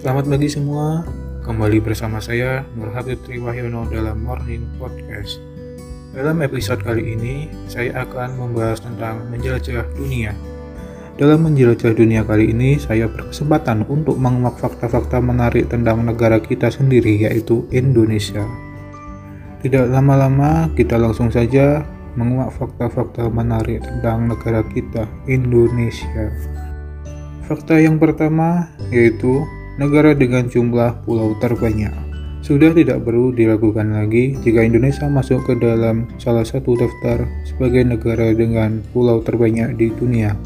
Selamat pagi semua, kembali bersama saya Nur Habib Triwahyono dalam Morning Podcast. Dalam episode kali ini, saya akan membahas tentang menjelajah dunia. Dalam menjelajah dunia kali ini, saya berkesempatan untuk menguak fakta-fakta menarik tentang negara kita sendiri, yaitu Indonesia. Tidak lama-lama, kita langsung saja menguak fakta-fakta menarik tentang negara kita, Indonesia. Fakta yang pertama yaitu negara dengan jumlah pulau terbanyak. Sudah tidak perlu diragukan lagi jika Indonesia masuk ke dalam salah satu daftar sebagai negara dengan pulau terbanyak di dunia.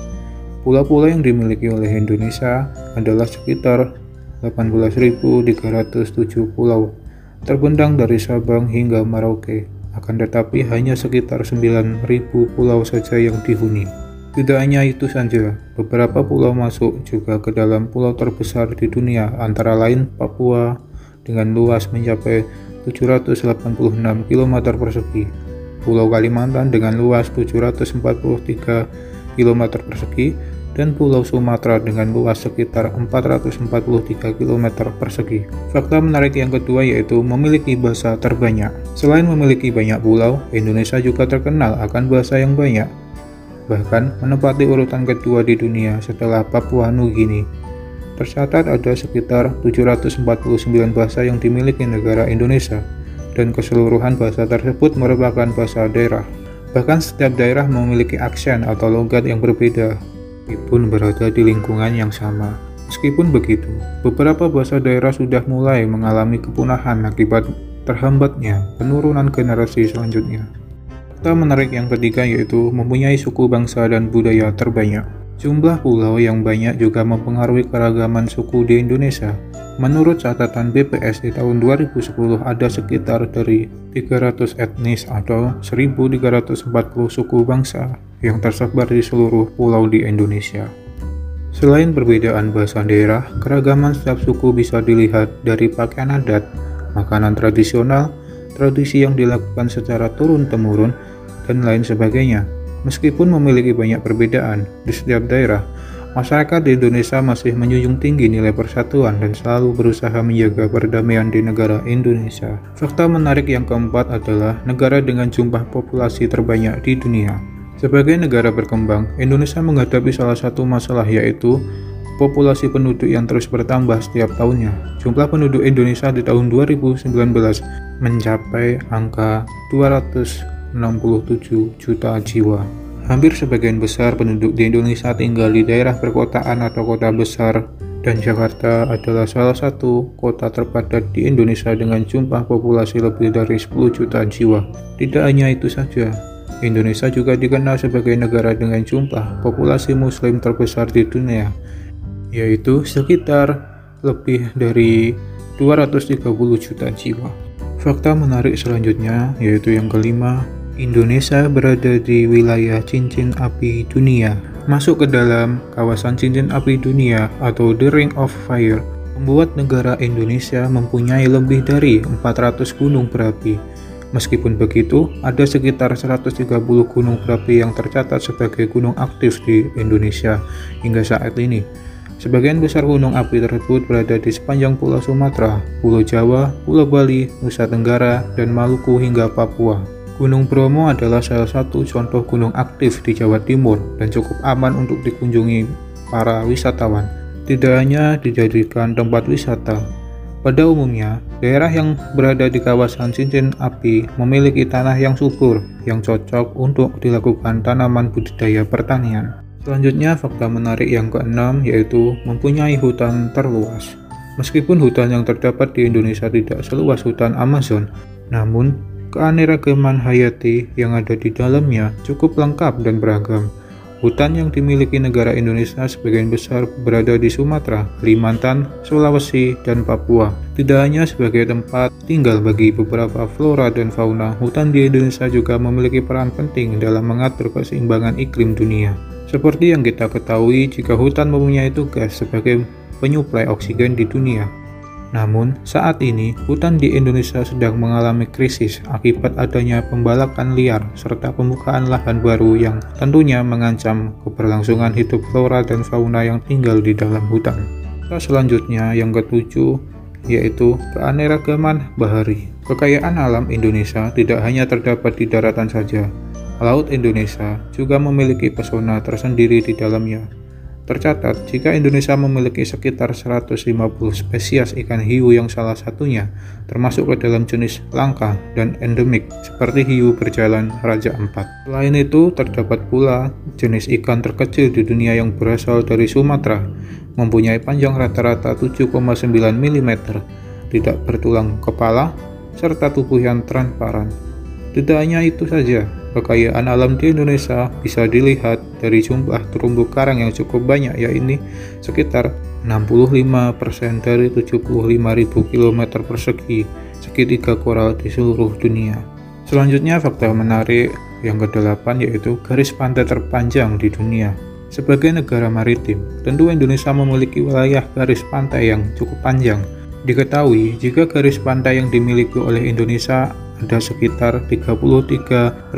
Pulau-pulau yang dimiliki oleh Indonesia adalah sekitar 18.307 pulau, terbentang dari Sabang hingga Merauke. Akan tetapi hanya sekitar 9.000 pulau saja yang dihuni. Tidak hanya itu saja, beberapa pulau masuk juga ke dalam pulau terbesar di dunia, antara lain Papua dengan luas mencapai 786 km persegi, Pulau Kalimantan dengan luas 743 km persegi, dan Pulau Sumatera dengan luas sekitar 443 km persegi. Fakta menarik yang kedua yaitu memiliki bahasa terbanyak. Selain memiliki banyak pulau, Indonesia juga terkenal akan bahasa yang banyak bahkan menempati urutan kedua di dunia setelah Papua Nugini. Tercatat ada sekitar 749 bahasa yang dimiliki negara Indonesia, dan keseluruhan bahasa tersebut merupakan bahasa daerah. Bahkan setiap daerah memiliki aksen atau logat yang berbeda, meskipun berada di lingkungan yang sama. Meskipun begitu, beberapa bahasa daerah sudah mulai mengalami kepunahan akibat terhambatnya penurunan generasi selanjutnya. Fakta menarik yang ketiga yaitu mempunyai suku bangsa dan budaya terbanyak. Jumlah pulau yang banyak juga mempengaruhi keragaman suku di Indonesia. Menurut catatan BPS di tahun 2010 ada sekitar dari 300 etnis atau 1340 suku bangsa yang tersebar di seluruh pulau di Indonesia. Selain perbedaan bahasa daerah, keragaman setiap suku bisa dilihat dari pakaian adat, makanan tradisional, tradisi yang dilakukan secara turun-temurun, dan lain sebagainya. Meskipun memiliki banyak perbedaan di setiap daerah, masyarakat di Indonesia masih menjunjung tinggi nilai persatuan dan selalu berusaha menjaga perdamaian di negara Indonesia. Fakta menarik yang keempat adalah negara dengan jumlah populasi terbanyak di dunia. Sebagai negara berkembang, Indonesia menghadapi salah satu masalah yaitu populasi penduduk yang terus bertambah setiap tahunnya. Jumlah penduduk Indonesia di tahun 2019 mencapai angka 200 67 juta jiwa. Hampir sebagian besar penduduk di Indonesia tinggal di daerah perkotaan atau kota besar dan Jakarta adalah salah satu kota terpadat di Indonesia dengan jumlah populasi lebih dari 10 juta jiwa. Tidak hanya itu saja, Indonesia juga dikenal sebagai negara dengan jumlah populasi muslim terbesar di dunia, yaitu sekitar lebih dari 230 juta jiwa. Fakta menarik selanjutnya yaitu yang kelima, Indonesia berada di wilayah cincin api dunia. Masuk ke dalam kawasan cincin api dunia atau The Ring of Fire membuat negara Indonesia mempunyai lebih dari 400 gunung berapi. Meskipun begitu, ada sekitar 130 gunung berapi yang tercatat sebagai gunung aktif di Indonesia hingga saat ini. Sebagian besar gunung api tersebut berada di sepanjang Pulau Sumatera, Pulau Jawa, Pulau Bali, Nusa Tenggara, dan Maluku hingga Papua. Gunung Bromo adalah salah satu contoh gunung aktif di Jawa Timur dan cukup aman untuk dikunjungi para wisatawan. Tidak hanya dijadikan tempat wisata, pada umumnya, daerah yang berada di kawasan cincin api memiliki tanah yang subur yang cocok untuk dilakukan tanaman budidaya pertanian. Selanjutnya, fakta menarik yang keenam yaitu mempunyai hutan terluas. Meskipun hutan yang terdapat di Indonesia tidak seluas hutan Amazon, namun keanekaragaman hayati yang ada di dalamnya cukup lengkap dan beragam. Hutan yang dimiliki negara Indonesia sebagian besar berada di Sumatera, Kalimantan, Sulawesi, dan Papua. Tidak hanya sebagai tempat tinggal bagi beberapa flora dan fauna, hutan di Indonesia juga memiliki peran penting dalam mengatur keseimbangan iklim dunia. Seperti yang kita ketahui, jika hutan mempunyai tugas sebagai penyuplai oksigen di dunia, namun, saat ini hutan di Indonesia sedang mengalami krisis akibat adanya pembalakan liar serta pembukaan lahan baru yang tentunya mengancam keberlangsungan hidup flora dan fauna yang tinggal di dalam hutan. Selanjutnya yang ketujuh yaitu keanekaragaman bahari. Kekayaan alam Indonesia tidak hanya terdapat di daratan saja. Laut Indonesia juga memiliki pesona tersendiri di dalamnya. Tercatat, jika Indonesia memiliki sekitar 150 spesies ikan hiu yang salah satunya termasuk ke dalam jenis langka dan endemik seperti hiu berjalan Raja Empat. Selain itu, terdapat pula jenis ikan terkecil di dunia yang berasal dari Sumatera, mempunyai panjang rata-rata 7,9 mm, tidak bertulang kepala, serta tubuh yang transparan. Tidak hanya itu saja, kekayaan alam di Indonesia bisa dilihat dari jumlah terumbu karang yang cukup banyak yaitu sekitar 65% dari 75.000 km persegi segitiga koral di seluruh dunia. Selanjutnya fakta menarik yang kedelapan yaitu garis pantai terpanjang di dunia. Sebagai negara maritim, tentu Indonesia memiliki wilayah garis pantai yang cukup panjang. Diketahui, jika garis pantai yang dimiliki oleh Indonesia ada sekitar 33.998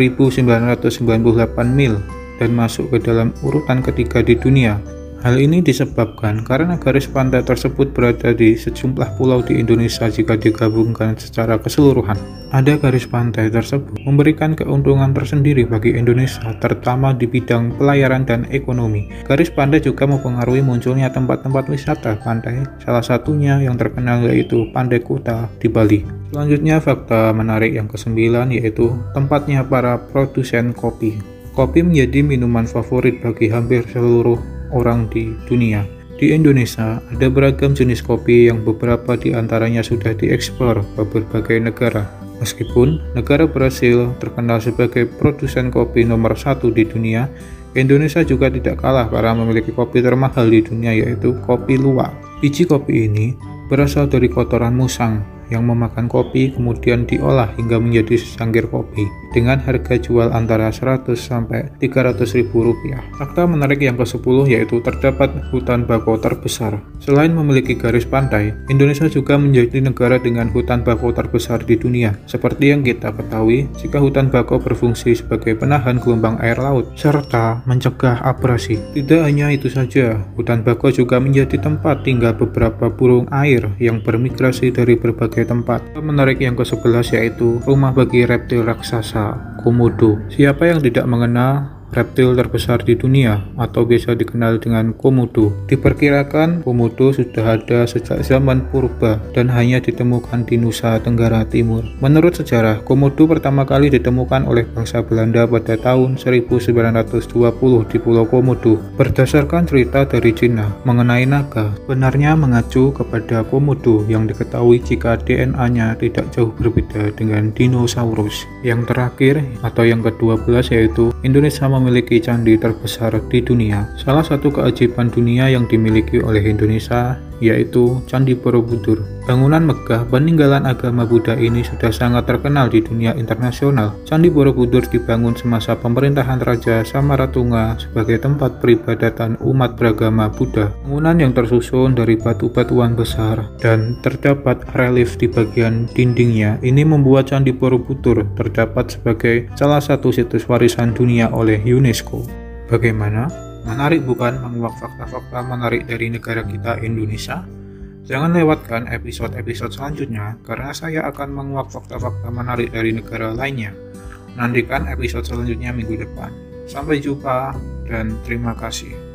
mil dan masuk ke dalam urutan ketiga di dunia. Hal ini disebabkan karena garis pantai tersebut berada di sejumlah pulau di Indonesia jika digabungkan secara keseluruhan. Ada garis pantai tersebut memberikan keuntungan tersendiri bagi Indonesia, terutama di bidang pelayaran dan ekonomi. Garis pantai juga mempengaruhi munculnya tempat-tempat wisata pantai, salah satunya yang terkenal yaitu Pantai Kuta di Bali. Selanjutnya fakta menarik yang kesembilan yaitu tempatnya para produsen kopi. Kopi menjadi minuman favorit bagi hampir seluruh orang di dunia. Di Indonesia, ada beragam jenis kopi yang beberapa di antaranya sudah diekspor ke berbagai negara. Meskipun negara Brasil terkenal sebagai produsen kopi nomor satu di dunia, Indonesia juga tidak kalah karena memiliki kopi termahal di dunia yaitu kopi luwak. Biji kopi ini berasal dari kotoran musang yang memakan kopi kemudian diolah hingga menjadi secangkir kopi dengan harga jual antara 100 sampai 300 ribu rupiah. Fakta menarik yang ke-10 yaitu terdapat hutan bakau terbesar. Selain memiliki garis pantai, Indonesia juga menjadi negara dengan hutan bakau terbesar di dunia. Seperti yang kita ketahui, jika hutan bakau berfungsi sebagai penahan gelombang air laut serta mencegah abrasi. Tidak hanya itu saja, hutan bakau juga menjadi tempat tinggal beberapa burung air yang bermigrasi dari berbagai berbagai tempat. Menarik yang ke-11 yaitu rumah bagi reptil raksasa, Komodo. Siapa yang tidak mengenal reptil terbesar di dunia atau biasa dikenal dengan komodo. Diperkirakan komodo sudah ada sejak zaman purba dan hanya ditemukan di Nusa Tenggara Timur. Menurut sejarah, komodo pertama kali ditemukan oleh bangsa Belanda pada tahun 1920 di Pulau Komodo. Berdasarkan cerita dari Cina mengenai naga, benarnya mengacu kepada komodo yang diketahui jika DNA-nya tidak jauh berbeda dengan dinosaurus. Yang terakhir atau yang ke-12 yaitu Indonesia memiliki candi terbesar di dunia. Salah satu keajaiban dunia yang dimiliki oleh Indonesia yaitu Candi Borobudur. Bangunan megah peninggalan agama Buddha ini sudah sangat terkenal di dunia internasional. Candi Borobudur dibangun semasa pemerintahan Raja Samaratunga sebagai tempat peribadatan umat beragama Buddha. Bangunan yang tersusun dari batu-batuan besar dan terdapat relief di bagian dindingnya ini membuat Candi Borobudur terdapat sebagai salah satu situs warisan dunia oleh UNESCO. Bagaimana? Menarik bukan menguak fakta-fakta menarik dari negara kita Indonesia? Jangan lewatkan episode-episode selanjutnya karena saya akan menguak fakta-fakta menarik dari negara lainnya. Nantikan episode selanjutnya minggu depan. Sampai jumpa dan terima kasih.